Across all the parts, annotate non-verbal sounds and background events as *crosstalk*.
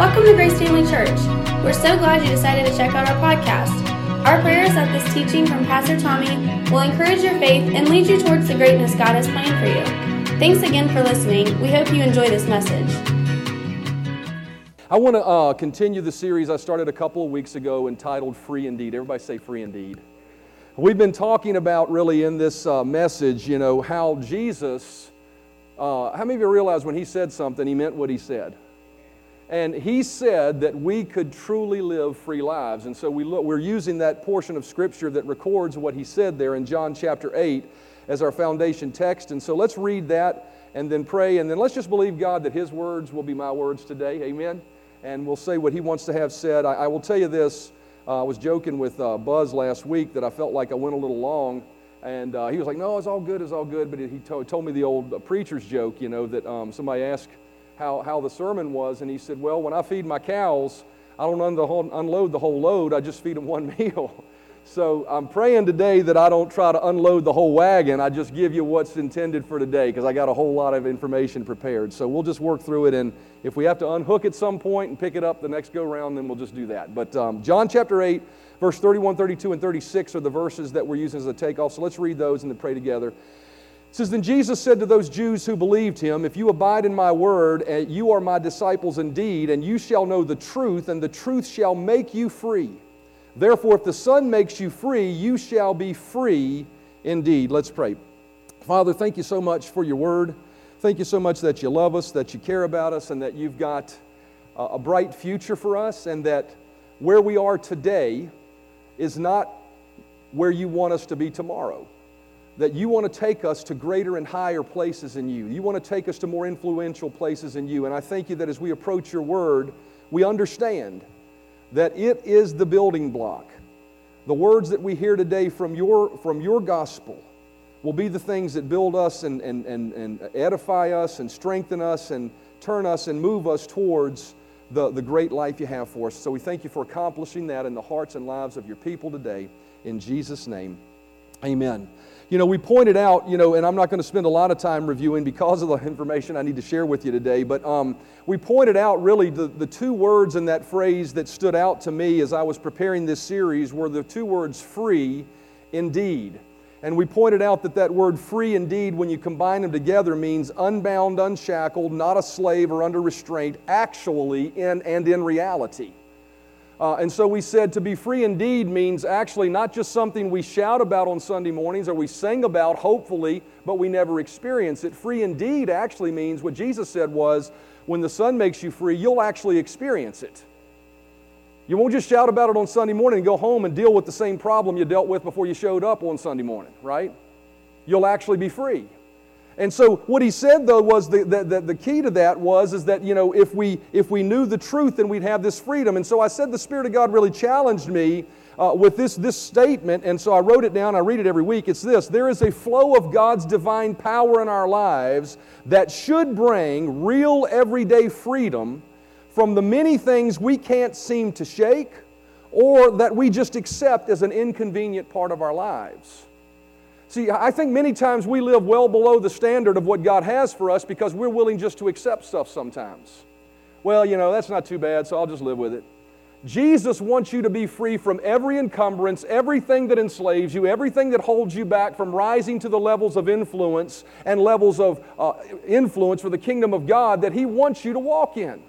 Welcome to Grace Family Church. We're so glad you decided to check out our podcast. Our prayer is that this teaching from Pastor Tommy will encourage your faith and lead you towards the greatness God has planned for you. Thanks again for listening. We hope you enjoy this message. I want to uh, continue the series I started a couple of weeks ago entitled Free Indeed. Everybody say Free Indeed. We've been talking about really in this uh, message, you know, how Jesus, uh, how many of you realize when he said something, he meant what he said? And he said that we could truly live free lives. And so we look, we're using that portion of Scripture that records what he said there in John chapter 8 as our foundation text. And so let's read that and then pray. And then let's just believe God that his words will be my words today. Amen. And we'll say what he wants to have said. I, I will tell you this. Uh, I was joking with uh, Buzz last week that I felt like I went a little long. And uh, he was like, no, it's all good, it's all good. But he to- told me the old uh, preacher's joke, you know, that um, somebody asked, how, how the sermon was, and he said, Well, when I feed my cows, I don't unload the whole load, I just feed them one *laughs* meal. So I'm praying today that I don't try to unload the whole wagon. I just give you what's intended for today because I got a whole lot of information prepared. So we'll just work through it, and if we have to unhook at some point and pick it up the next go round, then we'll just do that. But um, John chapter 8, verse 31, 32, and 36 are the verses that we're using as a takeoff. So let's read those and then pray together. It says, Then Jesus said to those Jews who believed him, If you abide in my word, you are my disciples indeed, and you shall know the truth, and the truth shall make you free. Therefore, if the Son makes you free, you shall be free indeed. Let's pray. Father, thank you so much for your word. Thank you so much that you love us, that you care about us, and that you've got a bright future for us, and that where we are today is not where you want us to be tomorrow that you want to take us to greater and higher places in you. You want to take us to more influential places in you. And I thank you that as we approach your word, we understand that it is the building block. The words that we hear today from your, from your gospel will be the things that build us and, and, and, and edify us and strengthen us and turn us and move us towards the, the great life you have for us. So we thank you for accomplishing that in the hearts and lives of your people today. In Jesus' name, amen. You know, we pointed out, you know, and I'm not going to spend a lot of time reviewing because of the *laughs* information I need to share with you today, but um, we pointed out really the, the two words in that phrase that stood out to me as I was preparing this series were the two words free indeed. And we pointed out that that word free indeed, when you combine them together, means unbound, unshackled, not a slave or under restraint, actually in and in reality. Uh, and so we said to be free indeed means actually not just something we shout about on Sunday mornings or we sing about, hopefully, but we never experience it. Free indeed actually means what Jesus said was when the Son makes you free, you'll actually experience it. You won't just shout about it on Sunday morning and go home and deal with the same problem you dealt with before you showed up on Sunday morning, right? You'll actually be free. And so what he said though was the, the, the, key to that was is that you know if we if we knew the truth then we'd have this freedom. And so I said the Spirit of God really challenged me uh, with this this statement, and so I wrote it down. I read it every week. It's this: there is a flow of God's divine power in our lives that should bring real everyday freedom from the many things we can't seem to shake or that we just accept as an inconvenient part of our lives. See, I think many times we live well below the standard of what God has for us because we're willing just to accept stuff sometimes. Well, you know, that's not too bad, so I'll just live with it. Jesus wants you to be free from every encumbrance, everything that enslaves you, everything that holds you back from rising to the levels of influence and levels of uh, influence for the kingdom of God that He wants you to walk in.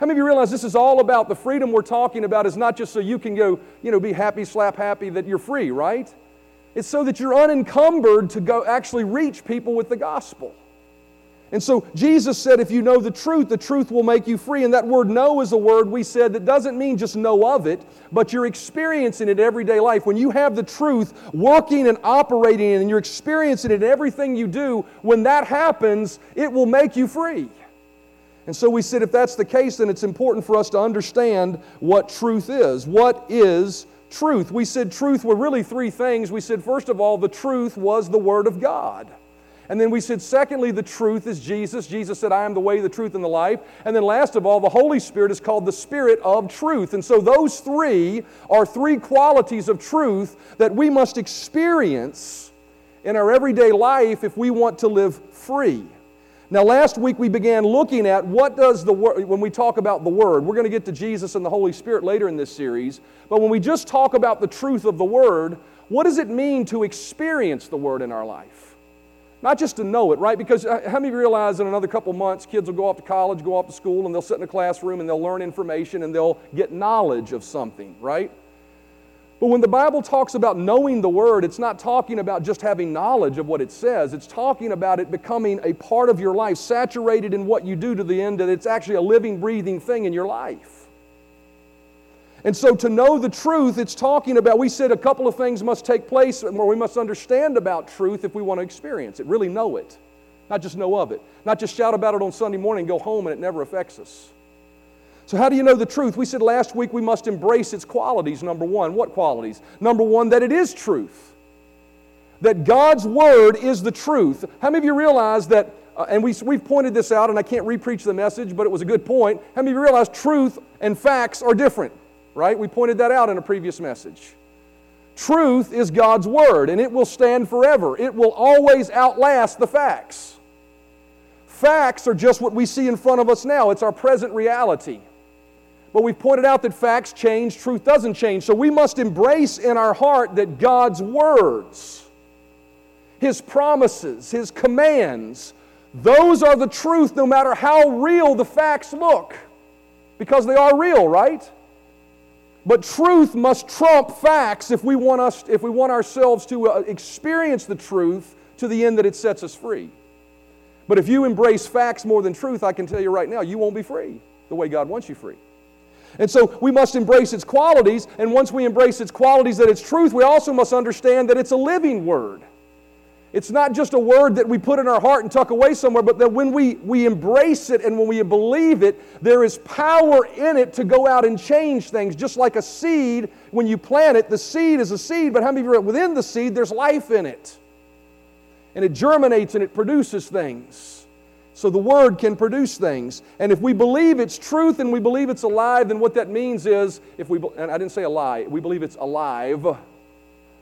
How many of you realize this is all about the freedom we're talking about is not just so you can go, you know, be happy, slap happy that you're free, right? It's so that you're unencumbered to go actually reach people with the gospel. And so Jesus said, if you know the truth, the truth will make you free. And that word know is a word we said that doesn't mean just know of it, but you're experiencing it everyday life. When you have the truth working and operating and you're experiencing it in everything you do, when that happens, it will make you free. And so we said, if that's the case, then it's important for us to understand what truth is. What is truth. We said truth were really three things. We said, first of all, the truth was the Word of God. And then we said, secondly, the truth is Jesus. Jesus said, I am the way, the truth, and the life. And then last of all, the Holy Spirit is called the Spirit of truth. And so those three are three qualities of truth that we must experience in our everyday life if we want to live free. Now, last week we began looking at what does the word, when we talk about the Word, we're going to get to Jesus and the Holy Spirit later in this series, but when we just talk about the truth of the Word, what does it mean to experience the Word in our life? Not just to know it, right? Because uh, how many realize in another couple months, kids will go off to college, go off to school, and they'll sit in a classroom and they'll learn information and they'll get knowledge of something, right? But when the Bible talks about knowing the Word, it's not talking about just having knowledge of what it says. It's talking about it becoming a part of your life, saturated in what you do to the end that it's actually a living, breathing thing in your life. And so to know the truth, it's talking about, we said a couple of things must take place where we must understand about truth if we want to experience it, really know it, not just know of it, not just shout about it on Sunday morning go home and it never affects us. So, how do you know the truth? We said last week we must embrace its qualities. Number one, what qualities? Number one, that it is truth. That God's Word is the truth. How many of you realize that, uh, and we, we've pointed this out, and I can't repreach the message, but it was a good point. How many of you realize truth and facts are different, right? We pointed that out in a previous message. Truth is God's Word, and it will stand forever, it will always outlast the facts. Facts are just what we see in front of us now, it's our present reality. But we've pointed out that facts change, truth doesn't change. So we must embrace in our heart that God's words, His promises, His commands, those are the truth no matter how real the facts look. Because they are real, right? But truth must trump facts if we want, us, if we want ourselves to uh, experience the truth to the end that it sets us free. But if you embrace facts more than truth, I can tell you right now, you won't be free the way God wants you free. And so we must embrace its qualities, and once we embrace its qualities that it's truth, we also must understand that it's a living word. It's not just a word that we put in our heart and tuck away somewhere, but that when we, we embrace it and when we believe it, there is power in it to go out and change things. Just like a seed, when you plant it, the seed is a seed, but how many of you within the seed, there's life in it? And it germinates and it produces things. So the Word can produce things. And if we believe it's truth and we believe it's alive, then what that means is, if we, and I didn't say a lie, we believe it's alive,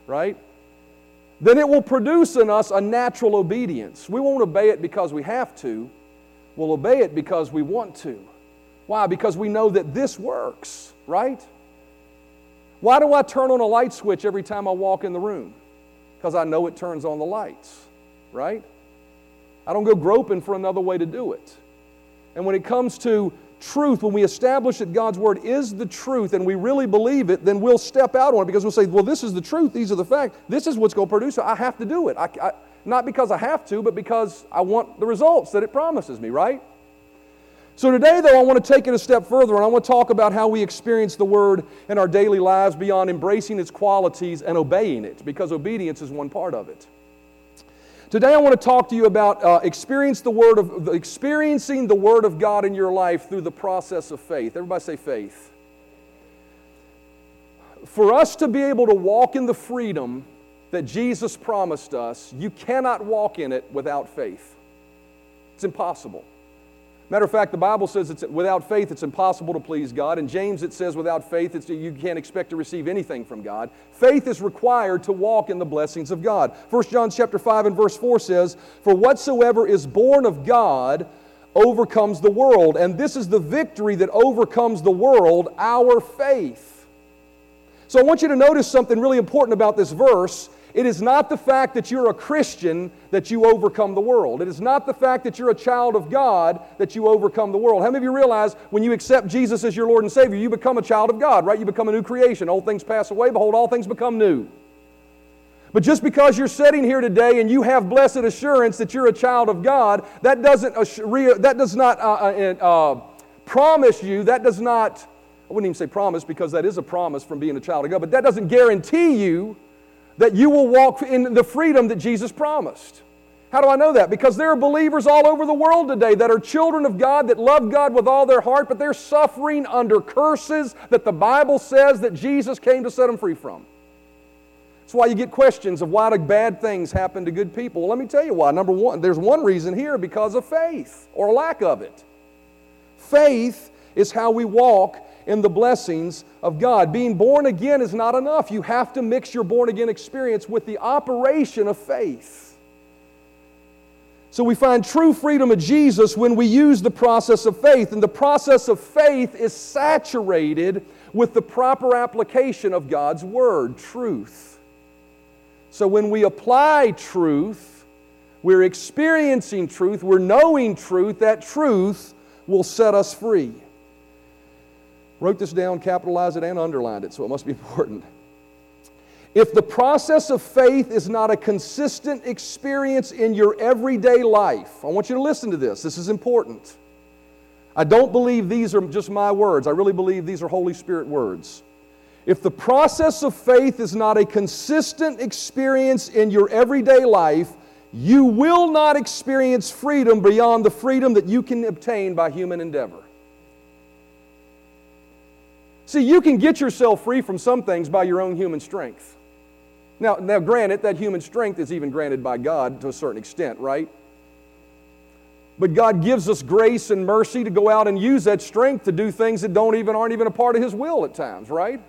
right? Then it will produce in us a natural obedience. We won't obey it because we have to, we'll obey it because we want to. Why? Because we know that this works, right? Why do I turn on a light switch every time I walk in the room? Because I know it turns on the lights, right? I don't go groping for another way to do it. And when it comes to truth, when we establish that God's Word is the truth and we really believe it, then we'll step out on it because we'll say, well, this is the truth, these are the facts, this is what's going to produce it. I have to do it. I, I, not because I have to, but because I want the results that it promises me, right? So today, though, I want to take it a step further and I want to talk about how we experience the Word in our daily lives beyond embracing its qualities and obeying it, because obedience is one part of it. Today, I want to talk to you about uh, experience the word of, experiencing the Word of God in your life through the process of faith. Everybody say faith. For us to be able to walk in the freedom that Jesus promised us, you cannot walk in it without faith. It's impossible. Matter of fact, the Bible says it's without faith it's impossible to please God. In James it says without faith you can't expect to receive anything from God. Faith is required to walk in the blessings of God. 1 John chapter 5 and verse 4 says, "For whatsoever is born of God overcomes the world, and this is the victory that overcomes the world, our faith." So I want you to notice something really important about this verse it is not the fact that you're a Christian that you overcome the world. It is not the fact that you're a child of God that you overcome the world. How many of you realize when you accept Jesus as your Lord and Savior, you become a child of God, right? You become a new creation. Old things pass away, behold, all things become new. But just because you're sitting here today and you have blessed assurance that you're a child of God, that doesn't that does not uh, uh, uh, promise you. That does not. I wouldn't even say promise because that is a promise from being a child of God. But that doesn't guarantee you that you will walk in the freedom that Jesus promised. How do I know that? Because there are believers all over the world today that are children of God, that love God with all their heart, but they're suffering under curses that the Bible says that Jesus came to set them free from. That's why you get questions of why do bad things happen to good people. Well, let me tell you why. Number one, there's one reason here because of faith or lack of it. Faith is how we walk in the blessings of God. Being born again is not enough. You have to mix your born again experience with the operation of faith. So we find true freedom of Jesus when we use the process of faith. And the process of faith is saturated with the proper application of God's Word, truth. So when we apply truth, we're experiencing truth, we're knowing truth, that truth will set us free. Wrote this down, capitalized it, and underlined it, so it must be *laughs* important. If the process of faith is not a consistent experience in your everyday life, I want you to listen to this. This is important. I don't believe these are just my words, I really believe these are Holy Spirit words. If the process of faith is not a consistent experience in your everyday life, you will not experience freedom beyond the freedom that you can obtain by human endeavor. See, you can get yourself free from some things by your own human strength. Now, now, granted, that human strength is even granted by God to a certain extent, right? But God gives us grace and mercy to go out and use that strength to do things that don't even aren't even a part of His will at times, right?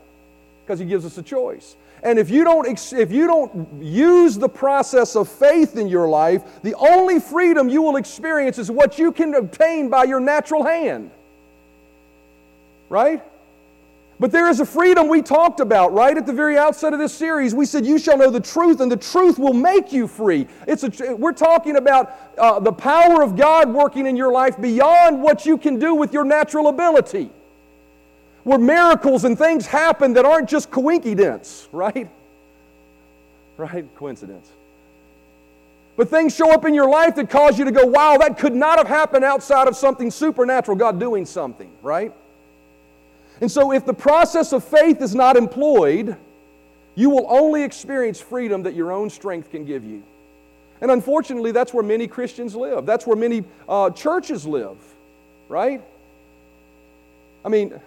Because He gives us a choice. And if you don't if you don't use the process of faith in your life, the only freedom you will experience is what you can obtain by your natural hand. Right? But there is a freedom we talked about right at the very outset of this series. We said, You shall know the truth, and the truth will make you free. It's a, we're talking about uh, the power of God working in your life beyond what you can do with your natural ability. Where miracles and things happen that aren't just coincidence, *laughs* right? Right? Coincidence. But things show up in your life that cause you to go, wow, that could not have happened outside of something supernatural, God doing something, right? And so, if the process of faith is not employed, you will only experience freedom that your own strength can give you. And unfortunately, that's where many Christians live. That's where many uh, churches live, right? I mean,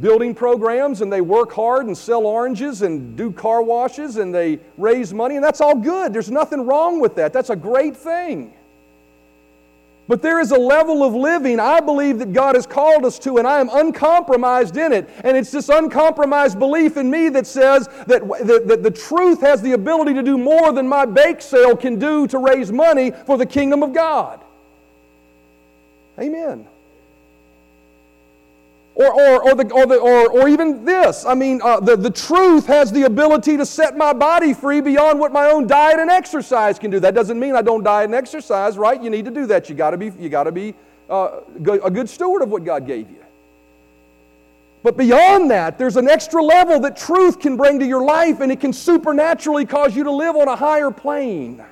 building programs and they work hard and sell oranges and do car washes and they raise money, and that's all good. There's nothing wrong with that. That's a great thing. But there is a level of living I believe that God has called us to, and I am uncompromised in it. And it's this uncompromised belief in me that says that, that, that, the truth has the ability to do more than my bake sale can do to raise money for the kingdom of God. Amen. Or, or, or, the, or, the, or, or even this. I mean, uh, the, the truth has the ability to set my body free beyond what my own diet and exercise can do. That doesn't mean I don't diet and exercise, right? You need to do that. You got to be, you got to be uh, a good steward of what God gave you. But beyond that, there's an extra level that truth can bring to your life, and it can supernaturally cause you to live on a higher plane.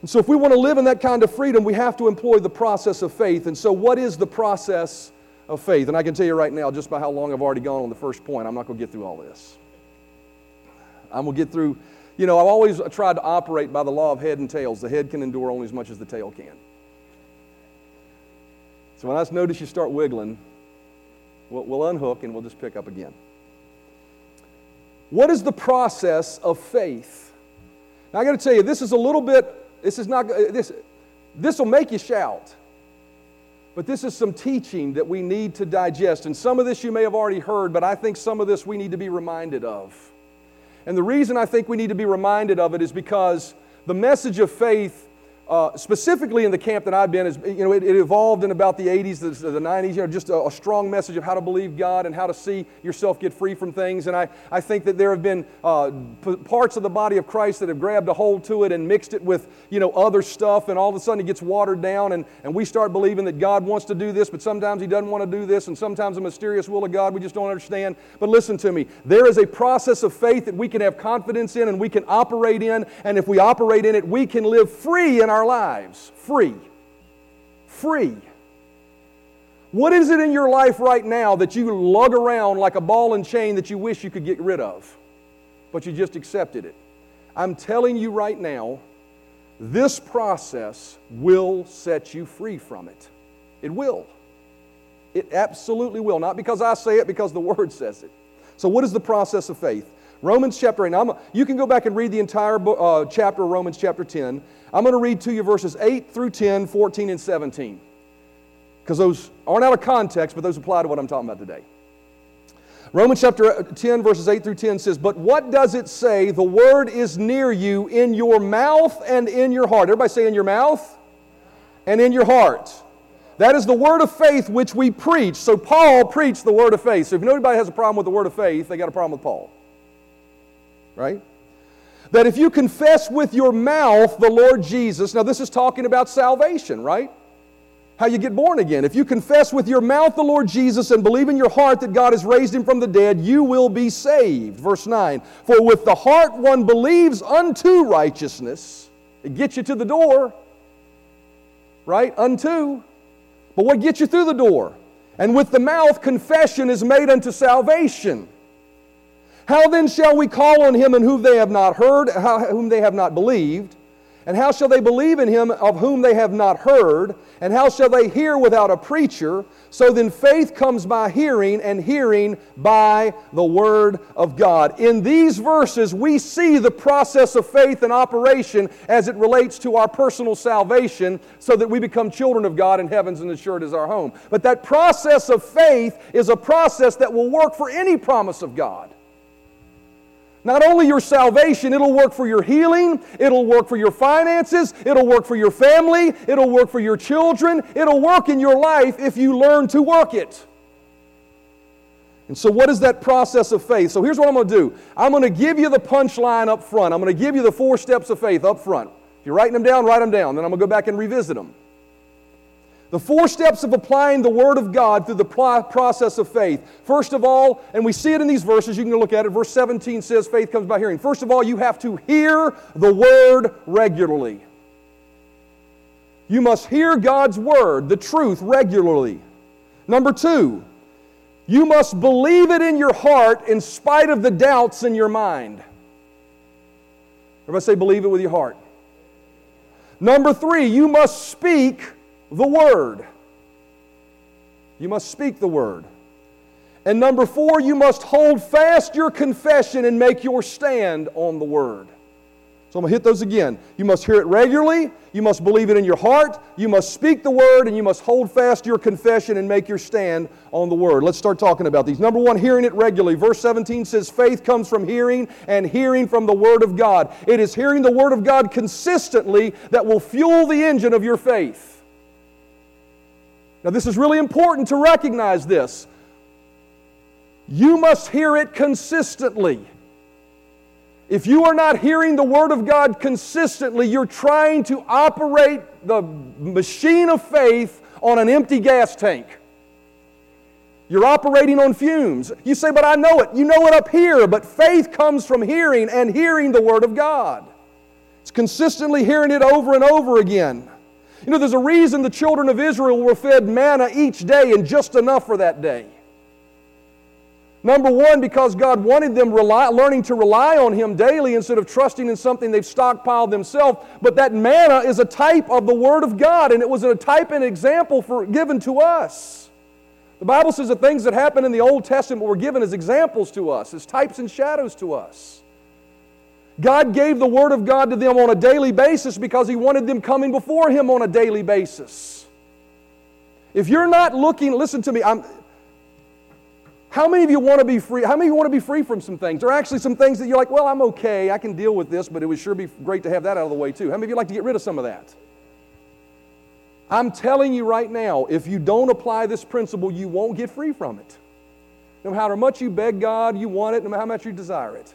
And so, if we want to live in that kind of freedom, we have to employ the process of faith. And so, what is the process of faith? And I can tell you right now, just by how long I've already gone on the first point, I'm not going to get through all this. I'm going to get through, you know, I've always tried to operate by the law of head and tails. The head can endure only as much as the tail can. So, when I notice you start wiggling, we'll, we'll unhook and we'll just pick up again. What is the process of faith? Now, I got to tell you, this is a little bit this is not uh, this this will make you shout. But this is some teaching that we need to digest. And some of this you may have already heard, but I think some of this we need to be reminded of. And the reason I think we need to be reminded of it is because the message of faith uh, specifically in the camp that I've been, is, you know, it, it evolved in about the 80s, the, the 90s, you know, just a, a, strong message of how to believe God and how to see yourself get free from things. And I, I think that there have been uh, p- parts of the body of Christ that have grabbed a hold to it and mixed it with, you know, other stuff, and all of a sudden it gets watered down, and, and we start believing that God wants to do this, but sometimes He doesn't want to do this, and sometimes a mysterious will of God we just don't understand. But listen to me, there is a process of faith that we can have confidence in and we can operate in, and if we operate in it, we can live free in our our lives free. Free. What is it in your life right now that you lug around like a ball and chain that you wish you could get rid of, but you just accepted it? I'm telling you right now, this process will set you free from it. It will. It absolutely will. Not because I say it, because the *laughs* Word says it. So, what is the process of faith? Romans chapter 8. Now, you can go back and read the entire book, uh, chapter of Romans chapter 10. I'm going to read to you verses 8 through 10, 14, and 17. Because those aren't out of context, but those apply to what I'm talking about today. Romans chapter 10, verses 8 through 10 says, But what does it say? The word is near you in your mouth and in your heart. Everybody say in your mouth and in your heart. That is the word of faith which we preach. So Paul preached the word of faith. So if anybody has a problem with the word of faith, they got a problem with Paul. Right? That if you confess with your mouth the Lord Jesus, now this is talking about salvation, right? how you get born again. If you confess with your mouth the Lord Jesus and believe in your heart that God has raised him from the dead, you will be saved. Verse 9 For with the heart one believes unto righteousness, it gets you to the door, right? Unto. But what gets you through the door? And with the mouth, confession is made unto salvation. How then shall we call on him in whom they have not heard, whom they have not believed? And how shall they believe in him of whom they have not heard? And how shall they hear without a preacher? So then faith comes by hearing, and hearing by the word of God. In these verses, we see the process of faith in operation as it relates to our personal salvation, so that we become children of God and heaven's and assured is our home. But that process of faith is a process that will work for any promise of God. Not only your salvation, it'll work for your healing, it'll work for your finances, it'll work for your family, it'll work for your children, it'll work in your life if you learn to work it. And so, what is that process of faith? So, here's what I'm going to do I'm going to give you the punchline up front. I'm going to give you the four steps of faith up front. If you're writing them down, write them down. Then I'm going to go back and revisit them. The four steps of applying the Word of God through the process of faith. First of all, and we see it in these verses, you can look at it. Verse 17 says faith comes by hearing. First of all, you have to hear the Word regularly. You must hear God's Word, the truth, regularly. Number two, you must believe it in your heart in spite of the doubts in your mind. Everybody say, believe it with your heart. Number three, you must speak the Word. You must speak the Word. And number four, you must hold fast your confession and make your stand on the Word. So I'm going to hit those again. You must hear it regularly. You must believe it in your heart. You must speak the word, and you must hold fast your confession and make your stand on the word. Let's start talking about these. Number one, hearing it regularly. Verse 17 says, Faith comes from hearing, and hearing from the word of God. It is hearing the word of God consistently that will fuel the engine of your faith. Now, this is really important to recognize this. You must hear it consistently. If you are not hearing the Word of God consistently, you're trying to operate the machine of faith on an empty gas tank. You're operating on fumes. You say, but I know it. You know it up here, but faith comes from hearing and hearing the Word of God. It's consistently hearing it over and over again. You know, there's a reason the children of Israel were fed manna each day and just enough for that day. Number one, because God wanted them rely, learning to rely on Him daily instead of trusting in something they've stockpiled themselves. But that manna is a type of the Word of God, and it was a type and example for, given to us. The Bible says the things that happened in the Old Testament were given as examples to us, as types and shadows to us. God gave the Word of God to them on a daily basis because He wanted them coming before Him on a daily basis. If you're not looking, listen to me, I'm, how many of you want to be free? How many of you want to be free from some things? There are actually some things that you're like, well, I'm okay, I can deal with this, but it would sure be great to have that out of the way too. How many of you like to get rid of some of that? I'm telling you right now, if you don't apply this principle, you won't get free from it. No matter how much you beg God, you want it, no matter how much you desire it.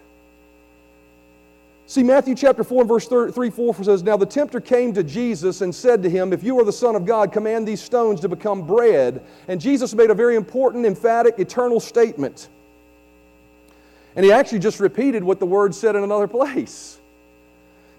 See, Matthew chapter 4 and verse 3 4 says, Now the tempter came to Jesus and said to him, If you are the Son of God, command these stones to become bread. And Jesus made a very important, emphatic, eternal statement. And he actually just repeated what the word said in another *laughs* place.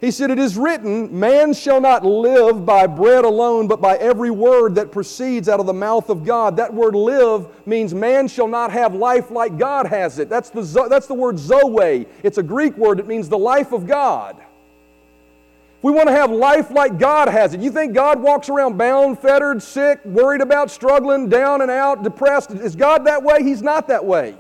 He said, It is written, Man shall not live by bread alone, but by every word that proceeds out of the mouth of God. That word live means man shall not have life like God has it. That's the, that's the word zoe. It's a Greek word, it means the life of God. If we want to have life like God has it, you think God walks around bound, fettered, sick, worried about, struggling, down and out, depressed? Is God that way? He's not that way.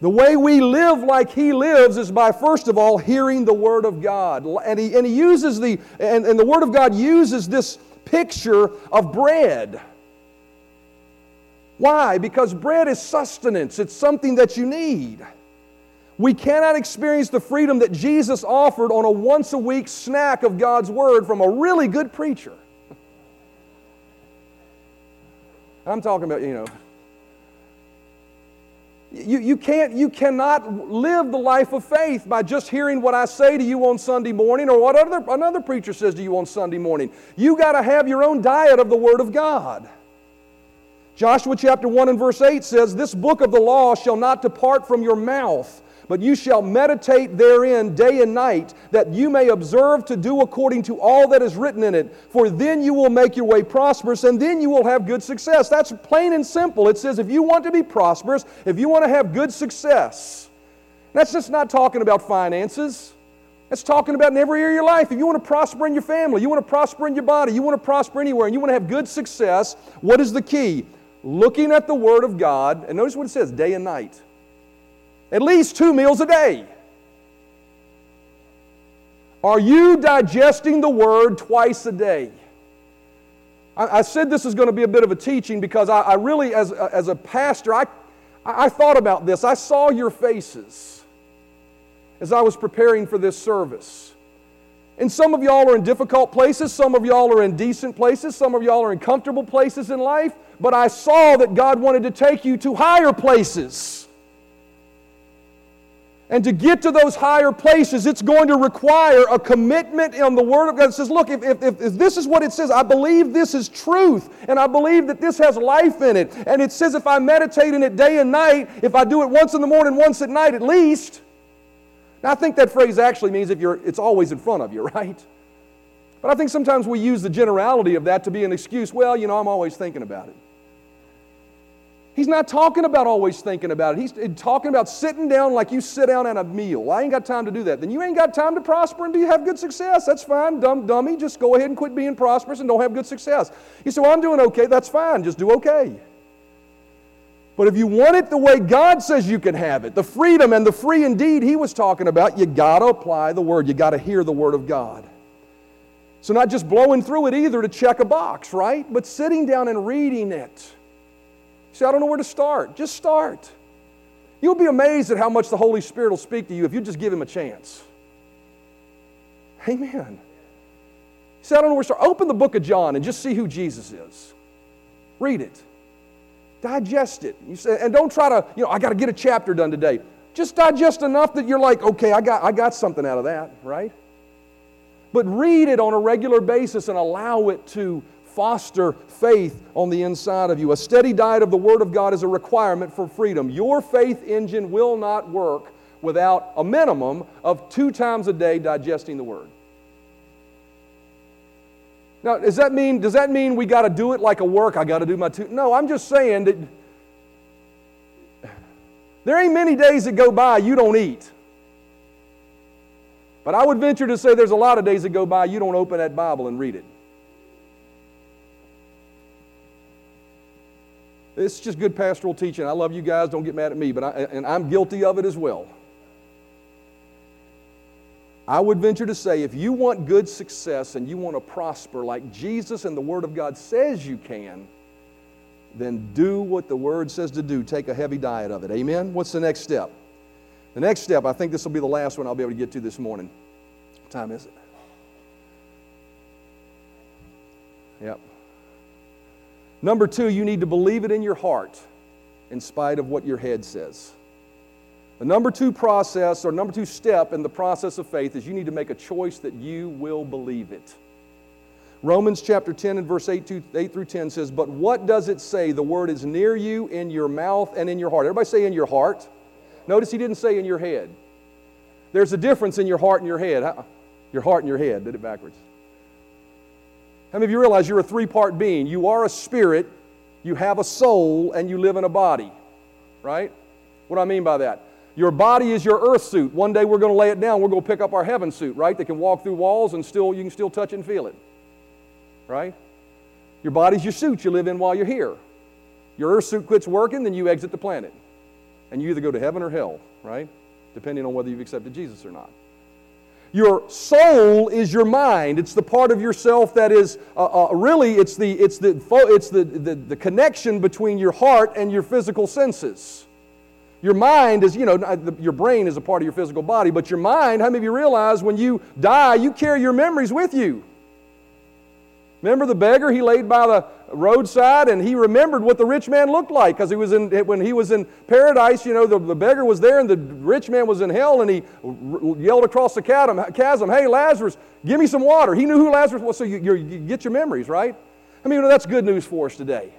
The way we live like he lives is by, first of all, hearing the Word of God. And he, and he uses the, and, and the Word of God uses this picture of bread. Why? Because bread is sustenance, it's something that you need. We cannot experience the freedom that Jesus offered on a once a week snack of God's Word from a really good preacher. I'm talking about, you know, you, you, can't, you cannot live the life of faith by just hearing what I say to you on Sunday morning or what other, another preacher says to you on Sunday morning. You got to have your own diet of the Word of God. Joshua chapter 1 and verse 8 says, This book of the law shall not depart from your mouth but you shall meditate therein day and night, that you may observe to do according to all that is written in it. For then you will make your way prosperous, and then you will have good success. That's plain and simple. It says if you want to be prosperous, if you want to have good success, that's just not talking about finances. That's talking about in every area of your life. If you want to prosper in your family, you want to prosper in your body, you want to prosper anywhere, and you want to have good success, what is the key? Looking at the Word of God, and notice what it says day and night. At least two meals a day. Are you digesting the word twice a day? I, I said this is going to be a bit of a teaching because I, I really, as, as a pastor, I, I thought about this. I saw your faces as I was preparing for this service. And some of y'all are in difficult places, some of y'all are in decent places, some of y'all are in comfortable places in life, but I saw that God wanted to take you to higher places. And to get to those higher places, it's going to require a commitment in the Word of God. It says, look, if, if, if, this is what it says, I believe this is truth, and I believe that this has life in it. And it says if I meditate in it day and night, if I do it once in the morning, once at night at least. Now, I think that phrase actually means if you're, it's always in front of you, *laughs* right? But I think sometimes we use the generality of that to be an excuse. Well, you know, I'm always thinking about it. He's not talking about always thinking about it. He's uh, talking about sitting down like you sit down at a meal. I ain't got time to do that. Then you ain't got time to prosper and be, have good success. That's fine, dumb dummy. Just go ahead and quit being prosperous and don't have good success. You say, Well, I'm doing okay. That's fine. Just do okay. But if you want it the way God says you can have it, the freedom and the free indeed he was talking about, you got to apply the word. You got to hear the word of God. So, not just blowing through it either to check a box, right? But sitting down and reading it say, I don't know where to start. Just start. You'll be amazed at how much the Holy Spirit will speak to you if you just give Him a chance. Amen. Say, I don't know where to start. Open the book of John and just see who Jesus is. Read it. Digest it. You say, and don't try to, you know, I got to get a chapter done today. Just digest enough that you're like, okay, I got, I got something out of that, right? But read it on a regular basis and allow it to foster faith on the inside of you. A steady diet of the Word of God is a requirement for freedom. Your faith engine will not work without a minimum of two times a day digesting the Word. Now, does that mean, does that mean we got to do it like a work? I got to do my two. No, I'm just saying that there ain't many days that go by you don't eat. But I would venture to say there's a lot of days that go by you don't open that Bible and read it. It's just good pastoral teaching. I love you guys. Don't get mad at me, but I, and I'm guilty of it as well. I would venture to say if you want good success and you want to prosper like Jesus and the Word of God says you can, then do what the Word says to do. Take a heavy diet of it. Amen? What's the next step? The next step, I think this will be the last one I'll be able to get to this morning. What time is it? Yep. Number two, you need to believe it in your heart in spite of what your head says. The number two process or number two step in the process of faith is you need to make a choice that you will believe it. Romans chapter 10 and verse 8, to, 8 through 10 says, But what does it say? The word is near you, in your mouth, and in your heart. Everybody say in your heart. Notice he didn't say in your head. There's a difference in your heart and your head. Your heart and your head. Did it backwards. How many of you realize you're a three part being? You are a spirit, you have a soul, and you live in a body, right? What do I mean by that? Your body is your earth suit. One day we're going to lay it down. We're going to pick up our heaven suit, right? That can walk through walls and still you can still touch and feel it, right? Your body's your suit you live in while you're here. Your earth suit quits working, then you exit the planet. And you either go to heaven or hell, right? Depending on whether you've accepted Jesus or not. Your soul is your mind. It's the part of yourself that is uh, uh, really it's the it's the it's the, the the connection between your heart and your physical senses. Your mind is, you know, your brain is a part of your physical body, but your mind, how many of you realize when you die, you carry your memories with you? Remember the beggar? He laid by the roadside and he remembered what the rich man looked like because he was in, when he was in paradise, you know, the, the beggar was there and the rich man was in hell and he yelled across the chasm, Hey, Lazarus, give me some water. He knew who Lazarus was, so you, you get your memories, right? I mean, you know, that's good news for us today.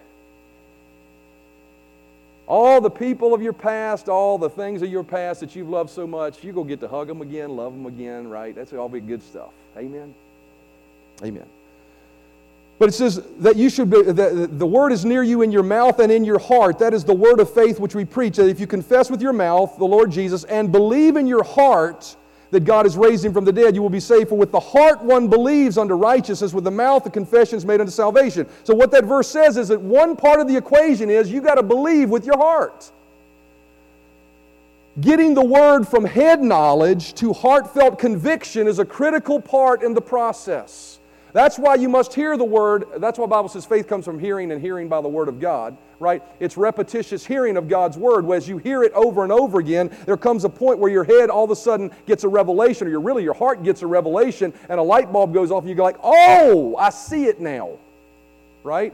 All the people of your past, all the things of your past that you've loved so much, you're going to get to hug them again, love them again, right? That's all be good stuff. Amen? Amen. But it says that you should be, the, the word is near you in your mouth and in your heart. That is the word of faith which we preach. That if you confess with your mouth the Lord Jesus and believe in your heart that God has raised him from the dead, you will be saved. For with the heart one believes unto righteousness, with the mouth the confession is made unto salvation. So what that verse says is that one part of the equation is you got to believe with your heart. Getting the word from head knowledge to heartfelt conviction is a critical part in the process. That's why you must hear the word. That's why Bible says faith comes from hearing and hearing by the word of God, right? It's repetitious hearing of God's word. As you hear it over and over again, there comes a point where your head all of a sudden gets a revelation, or your, really your heart gets a revelation, and a light bulb goes off, and you go like, oh, I see it now, right?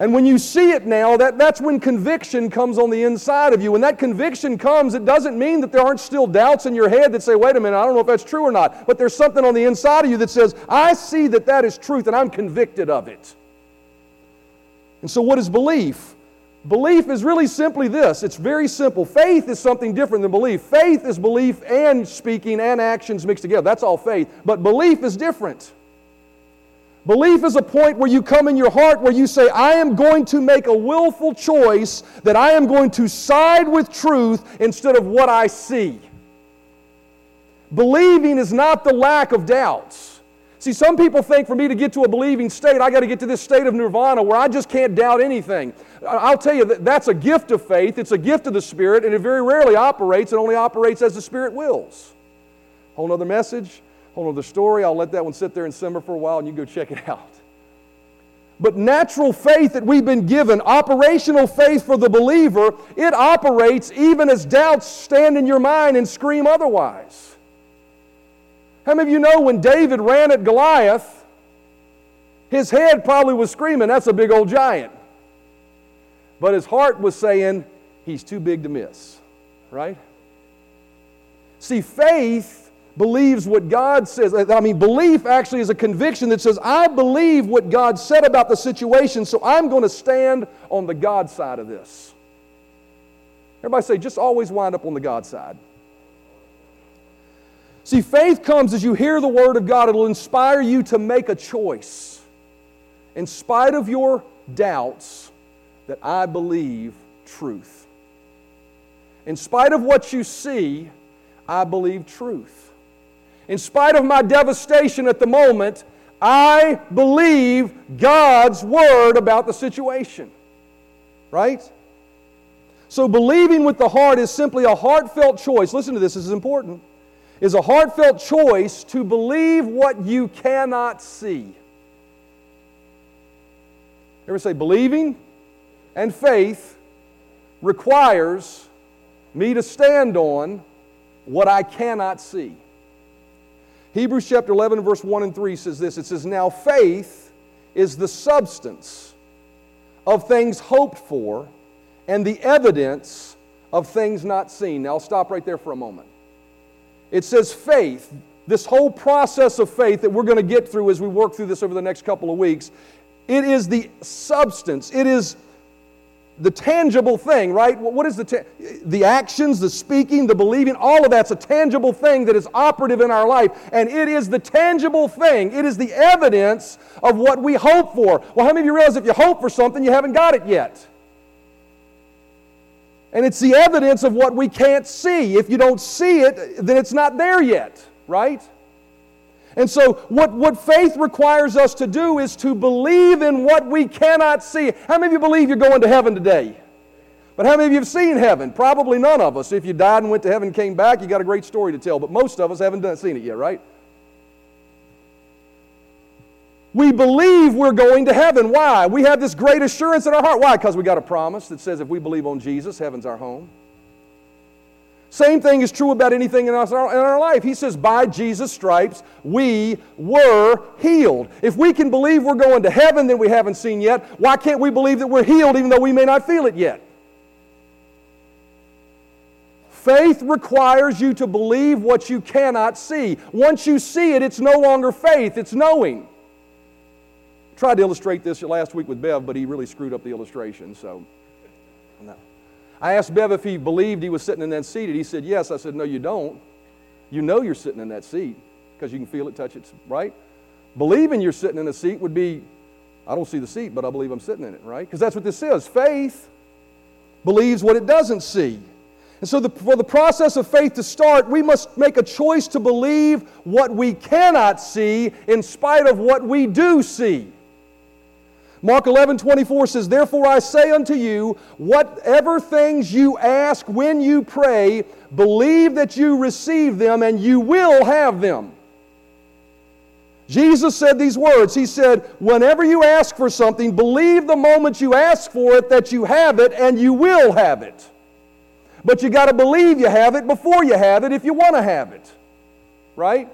And when you see it now, that, that's when conviction comes on the inside of you. When that conviction comes, it doesn't mean that there aren't still doubts in your head that say, wait a minute, I don't know if that's true or not. But there's something on the inside of you that says, I see that that is truth and I'm convicted of it. And so, what is belief? Belief is really simply this it's very simple. Faith is something different than belief. Faith is belief and speaking and actions mixed together. That's all faith. But belief is different. Belief is a point where you come in your heart where you say, I am going to make a willful choice that I am going to side with truth instead of what I see. Believing is not the lack of doubts. See, some people think for me to get to a believing state, I got to get to this state of nirvana where I just can't doubt anything. I'll tell you, that that's a gift of faith, it's a gift of the Spirit, and it very rarely operates. It only operates as the Spirit wills. Whole other message whole other story. I'll let that one sit there and simmer for a while and you go check it out. But natural faith that we've been given, operational faith for the believer, it operates even as doubts stand in your mind and scream otherwise. How many of you know when David ran at Goliath, his head probably was screaming, That's a big old giant. But his heart was saying, He's too big to miss, right? See, faith believes what God says. I mean, belief actually is a conviction that says, I believe what God said about the situation, so I'm going to stand on the God side of this. Everybody say, just always wind up on the God side. See, faith comes as you hear the Word of God, it'll inspire you to make a choice. In spite of your doubts, that I believe truth. In spite of what you see, I believe truth in spite of my devastation at the moment, I believe God's word about the situation. Right? So, believing with the heart is simply a heartfelt choice. Listen to this, this is important. Is a heartfelt choice to believe what you cannot see. Ever say, believing and faith requires me to stand on what I cannot see. Hebrews chapter 11, verse 1 and 3 says this It says, Now faith is the substance of things hoped for and the evidence of things not seen. Now I'll stop right there for a moment. It says faith, this whole process of faith that we're going to get through as we work through this over the next couple of weeks, it is the substance, it is the tangible thing, right? What is the ta- the actions, the speaking, the believing, all of that's a tangible thing that is operative in our life, and it is the tangible thing. It is the evidence of what we hope for. Well, how many of you realize if you hope for something, you haven't got it yet? And it's the evidence of what we can't see. If you don't see it, then it's not there yet, right? And so, what, what faith requires us to do is to believe in what we cannot see. How many of you believe you're going to heaven today? But how many of you have seen heaven? Probably none of us. If you died and went to heaven and came back, you got a great story to tell. But most of us haven't done, seen it yet, right? We believe we're going to heaven. Why? We have this great assurance in our heart. Why? Because we got a promise that says if we believe on Jesus, heaven's our home. Same thing is true about anything in our, in our life. He says, by Jesus' stripes, we were healed. If we can believe we're going to heaven that we haven't seen yet, why can't we believe that we're healed even though we may not feel it yet? Faith requires you to believe what you cannot see. Once you see it, it's no longer faith, it's knowing. I Tried to illustrate this last week with Bev, but he really screwed up the illustration, so no. I asked Bev if he believed he was sitting in that seat, and he said yes. I said, No, you don't. You know you're sitting in that seat because you can feel it, touch it, right? Believing you're sitting in a seat would be, I don't see the seat, but I believe I'm sitting in it, right? Because that's what this is. Faith believes what it doesn't see. And so, the, for the process of faith to start, we must make a choice to believe what we cannot see in spite of what we do see. Mark 11, 24 says, Therefore I say unto you, whatever things you ask when you pray, believe that you receive them and you will have them. Jesus said these words. He said, Whenever you ask for something, believe the moment you ask for it that you have it and you will have it. But you got to believe you have it before you have it if you want to have it. Right?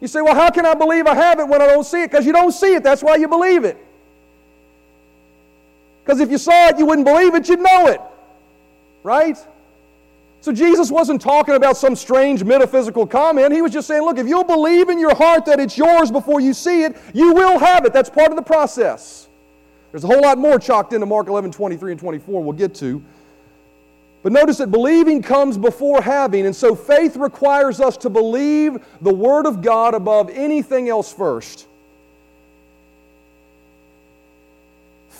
You say, Well, how can I believe I have it when I don't see it? Because you don't see it. That's why you believe it. Because if you saw it, you wouldn't believe it, you'd know it. Right? So Jesus wasn't talking about some strange metaphysical comment. He was just saying, look, if you'll believe in your heart that it's yours before you see it, you will have it. That's part of the process. There's a whole lot more chalked into Mark 11, 23 and 24 we'll get to. But notice that believing comes before having, and so faith requires us to believe the Word of God above anything else first.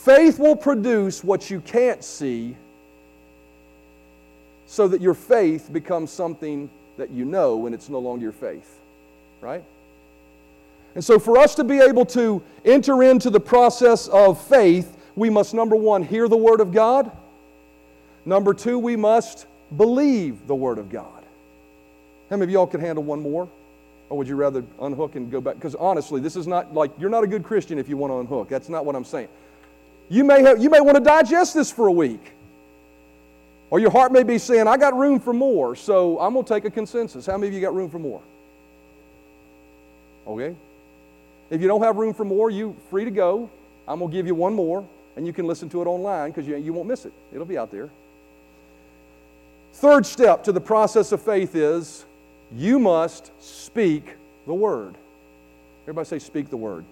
Faith will produce what you can't see so that your faith becomes something that you know and it's no longer your faith. Right? And so, for us to be able to enter into the process of faith, we must, number one, hear the Word of God. Number two, we must believe the Word of God. How many of y'all can handle one more? Or would you rather unhook and go back? Because honestly, this is not like you're not a good Christian if you want to unhook. That's not what I'm saying. You may, have, you may want to digest this for a week. Or your heart may be saying, I got room for more, so I'm going to take a consensus. How many of you got room for more? Okay? If you don't have room for more, you free to go. I'm going to give you one more, and you can listen to it online because you, you won't miss it. It'll be out there. Third step to the process of faith is you must speak the word. Everybody say, speak the word.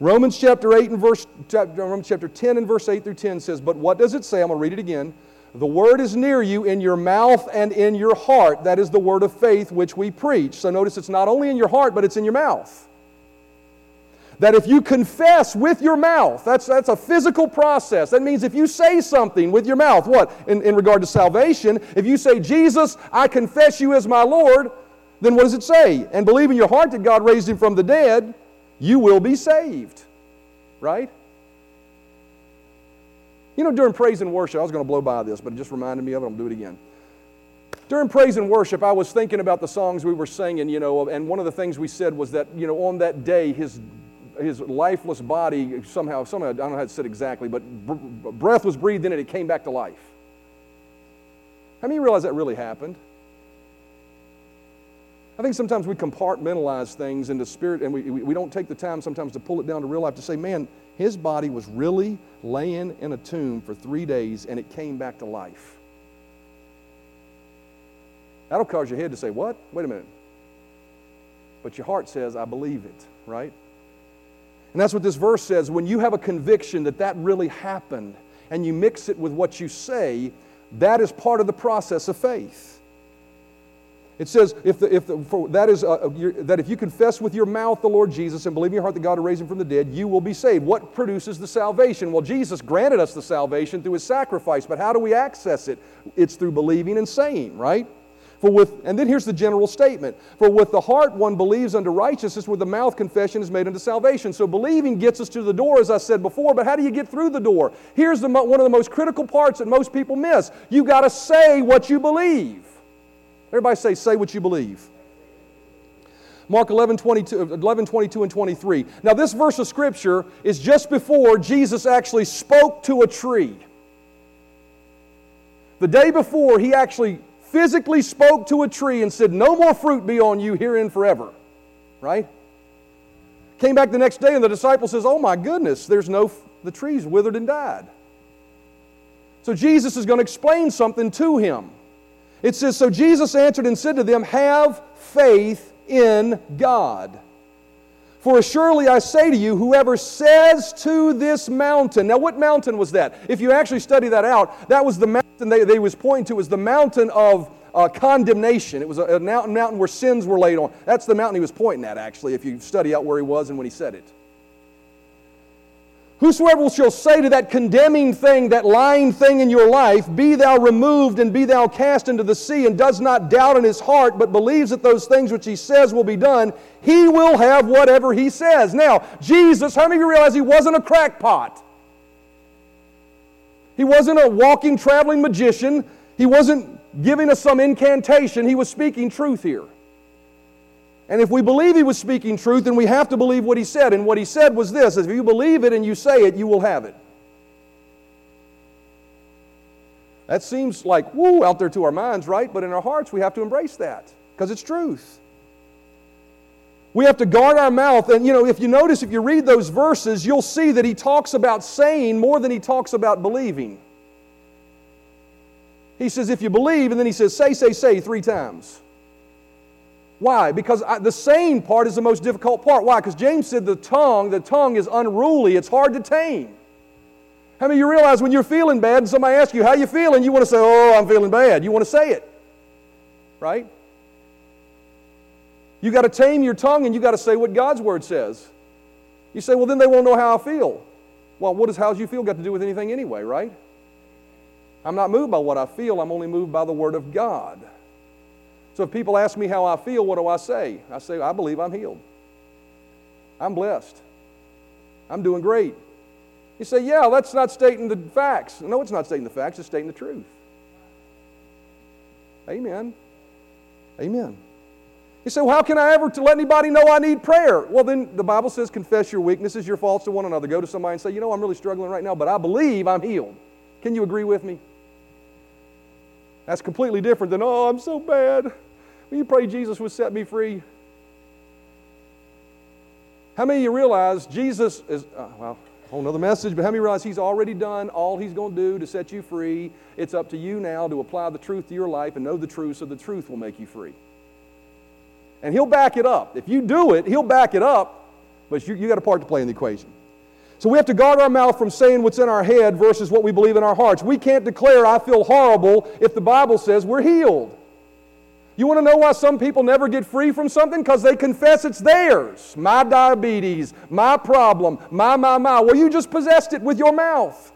Romans chapter 8 and verse Romans chapter 10 and verse 8 through 10 says, But what does it say? I'm going to read it again. The word is near you in your mouth and in your heart. That is the word of faith which we preach. So notice it's not only in your heart, but it's in your mouth. That if you confess with your mouth, that's, that's a physical process. That means if you say something with your mouth, what? In, in regard to salvation, if you say, Jesus, I confess you as my Lord, then what does it say? And believe in your heart that God raised him from the dead, you will be saved. Right? You know, during praise and worship, I was going to blow by this, but it just reminded me of it. To do it again. During praise and worship, I was thinking about the songs we were singing, you know, and one of the things we said was that, you know, on that day, his, his lifeless body somehow, somehow, I don't know how to say it exactly, but breath was breathed in it, it came back to life. How many realize that really happened? I think sometimes we compartmentalize things into spirit and we, we don't take the time sometimes to pull it down to real life to say, man, his body was really laying in a tomb for three days and it came back to life. That'll cause your head to say, what? Wait a minute. But your heart says, I believe it, right? And that's what this verse says. When you have a conviction that that really happened and you mix it with what you say, that is part of the process of faith. It says, if, the, if the, for, that, is, uh, that if you confess with your mouth the Lord Jesus and believe in your heart that God raised him from the dead, you will be saved. What produces the salvation? Well, Jesus granted us the salvation through his sacrifice, but how do we access it? It's through believing and saying, right? For with, and then here's the general statement For with the heart one believes unto righteousness, with the mouth confession is made unto salvation. So believing gets us to the door, as I said before, but how do you get through the door? Here's the, one of the most critical parts that most people miss you've got to say what you believe. Everybody say, say what you believe. Mark 11 22, 11, 22 and 23. Now, this verse of Scripture is just before Jesus actually spoke to a tree. The day before, he actually physically spoke to a tree and said, No more fruit be on you herein forever. Right? Came back the next day, and the disciple says, Oh my goodness, there's no, the tree's withered and died. So Jesus is going to explain something to him. It says, So Jesus answered and said to them, Have faith in God. For surely I say to you, whoever says to this mountain, now what mountain was that? If you actually study that out, that was the mountain they, they was pointing to was the mountain of uh, condemnation. It was a, a mountain, mountain where sins were laid on. That's the mountain he was pointing at, actually, if you study out where he was and when he said it. Whosoever shall say to that condemning thing, that lying thing in your life, Be thou removed and be thou cast into the sea, and does not doubt in his heart, but believes that those things which he says will be done, he will have whatever he says. Now, Jesus, how many of you realize he wasn't a crackpot? He wasn't a walking, traveling magician. He wasn't giving us some incantation. He was speaking truth here. And if we believe he was speaking truth, then we have to believe what he said. And what he said was this if you believe it and you say it, you will have it. That seems like woo out there to our minds, right? But in our hearts, we have to embrace that because it's truth. We have to guard our mouth. And you know, if you notice, if you read those verses, you'll see that he talks about saying more than he talks about believing. He says, if you believe, and then he says, say, say, say three times. Why? Because I, the saying part is the most difficult part. Why? Because James said the tongue, the tongue is unruly, it's hard to tame. How many of you realize when you're feeling bad and somebody asks you, how you feeling? You want to say, oh, I'm feeling bad. You want to say it. Right? You got to tame your tongue and you got to say what God's word says. You say, well, then they won't know how I feel. Well, what does how you feel got to do with anything anyway, right? I'm not moved by what I feel, I'm only moved by the word of God. So if people ask me how I feel, what do I say? I say, I believe I'm healed. I'm blessed. I'm doing great. You say, yeah, that's not stating the facts. No, it's not stating the facts, it's stating the truth. Amen. Amen. You say, well, how can I ever to let anybody know I need prayer? Well, then the Bible says, confess your weaknesses, your faults to one another. Go to somebody and say, you know, I'm really struggling right now, but I believe I'm healed. Can you agree with me? That's completely different than, oh, I'm so bad. You pray Jesus would set me free? How many of you realize Jesus is, uh, well, whole nother message, but how many realize He's already done all He's going to do to set you free? It's up to you now to apply the truth to your life and know the truth so the truth will make you free. And He'll back it up. If you do it, He'll back it up, but you, you got a part to play in the equation. So we have to guard our mouth from saying what's in our head versus what we believe in our hearts. We can't declare, I feel horrible, if the Bible says we're healed. You want to know why some people never get free from something? Because they confess it's theirs. My diabetes, my problem, my, my, my. Well, you just possessed it with your mouth.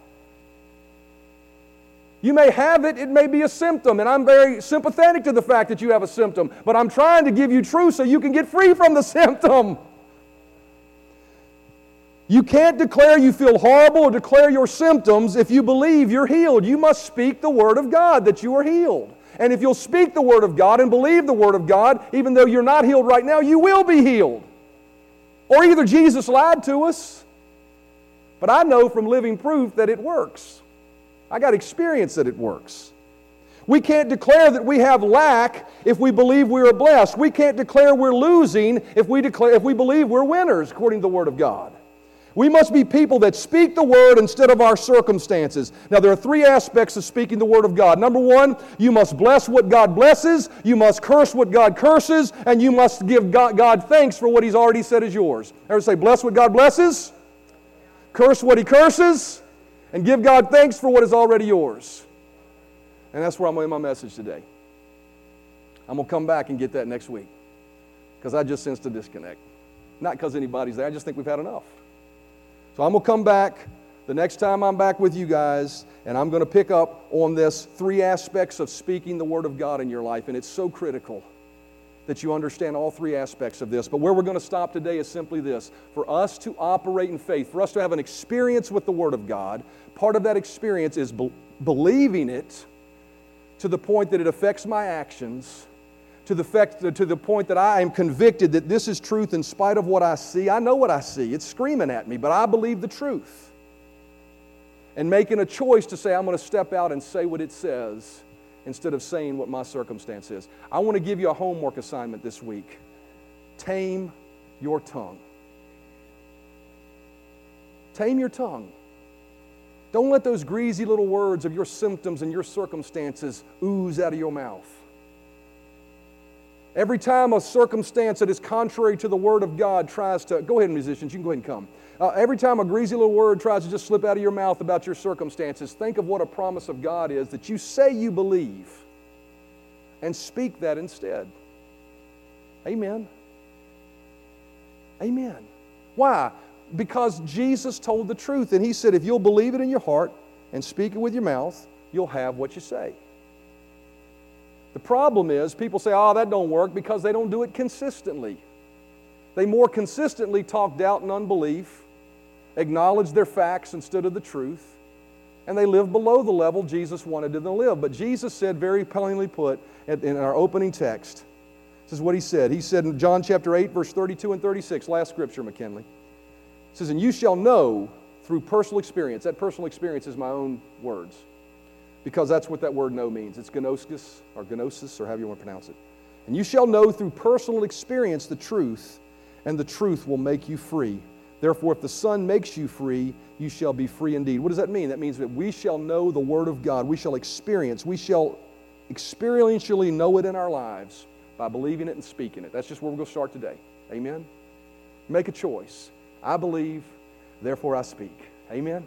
You may have it, it may be a symptom, and I'm very sympathetic to the fact that you have a symptom, but I'm trying to give you truth so you can get free from the *laughs* symptom. You can't declare you feel horrible or declare your symptoms if you believe you're healed. You must speak the Word of God that you are healed. And if you'll speak the Word of God and believe the Word of God, even though you're not healed right now, you will be healed. Or either Jesus lied to us, but I know from living proof that it works. I got experience that it works. We can't declare that we have lack if we believe we are blessed. We can't declare we're losing if we, declare, if we believe we're winners, according to the Word of God. We must be people that speak the word instead of our circumstances. Now, there are three aspects of speaking the word of God. Number one, you must bless what God blesses, you must curse what God curses, and you must give God, God thanks for what He's already said is yours. Ever say, bless what God blesses, curse what He curses, and give God thanks for what is already yours. And that's where I'm in my message today. I'm going to come back and get that next week because I just sensed a disconnect. Not because anybody's there, I just think we've had enough. So I'm going to come back the next time I'm back with you guys, and I'm going to pick up on this three aspects of speaking the Word of God in your life, and it's so critical that you understand all three aspects of this. But where we're going to stop today is simply this for us to operate in faith, for us to have an experience with the Word of God, part of that experience is be- believing it to the point that it affects my actions. To the, fact, uh, to the point that I am convicted that this is truth in spite of what I see. I know what I see. It's screaming at me, but I believe the truth. And making a choice to say, I'm going to step out and say what it says instead of saying what my circumstance is. I want to give you a homework assignment this week tame your tongue. Tame your tongue. Don't let those greasy little words of your symptoms and your circumstances ooze out of your mouth. Every time a circumstance that is contrary to the Word of God tries to, go ahead, musicians, you can go ahead and come. Uh, every time a greasy little word tries to just slip out of your mouth about your circumstances, think of what a promise of God is that you say you believe and speak that instead. Amen. Amen. Why? Because Jesus told the truth, and He said, if you'll believe it in your heart and speak it with your mouth, you'll have what you say. The problem is people say, oh, that don't work because they don't do it consistently. They more consistently talk doubt and unbelief, acknowledge their facts instead of the truth, and they live below the level Jesus wanted them to live. But Jesus said, very plainly put, in our opening text, this is what he said. He said in John chapter 8, verse 32 and 36, last scripture, McKinley. He says, And you shall know through personal experience. That personal experience is my own words because that's what that word know means. It's gnosis or gnosis or however you want to pronounce it. And you shall know through personal experience the truth, and the truth will make you free. Therefore, if the Son makes you free, you shall be free indeed. What does that mean? That means that we shall know the Word of God. We shall experience, we shall experientially know it in our lives by believing it and speaking it. That's just where we're going to start today. Amen? Make a choice. I believe, therefore I speak. Amen?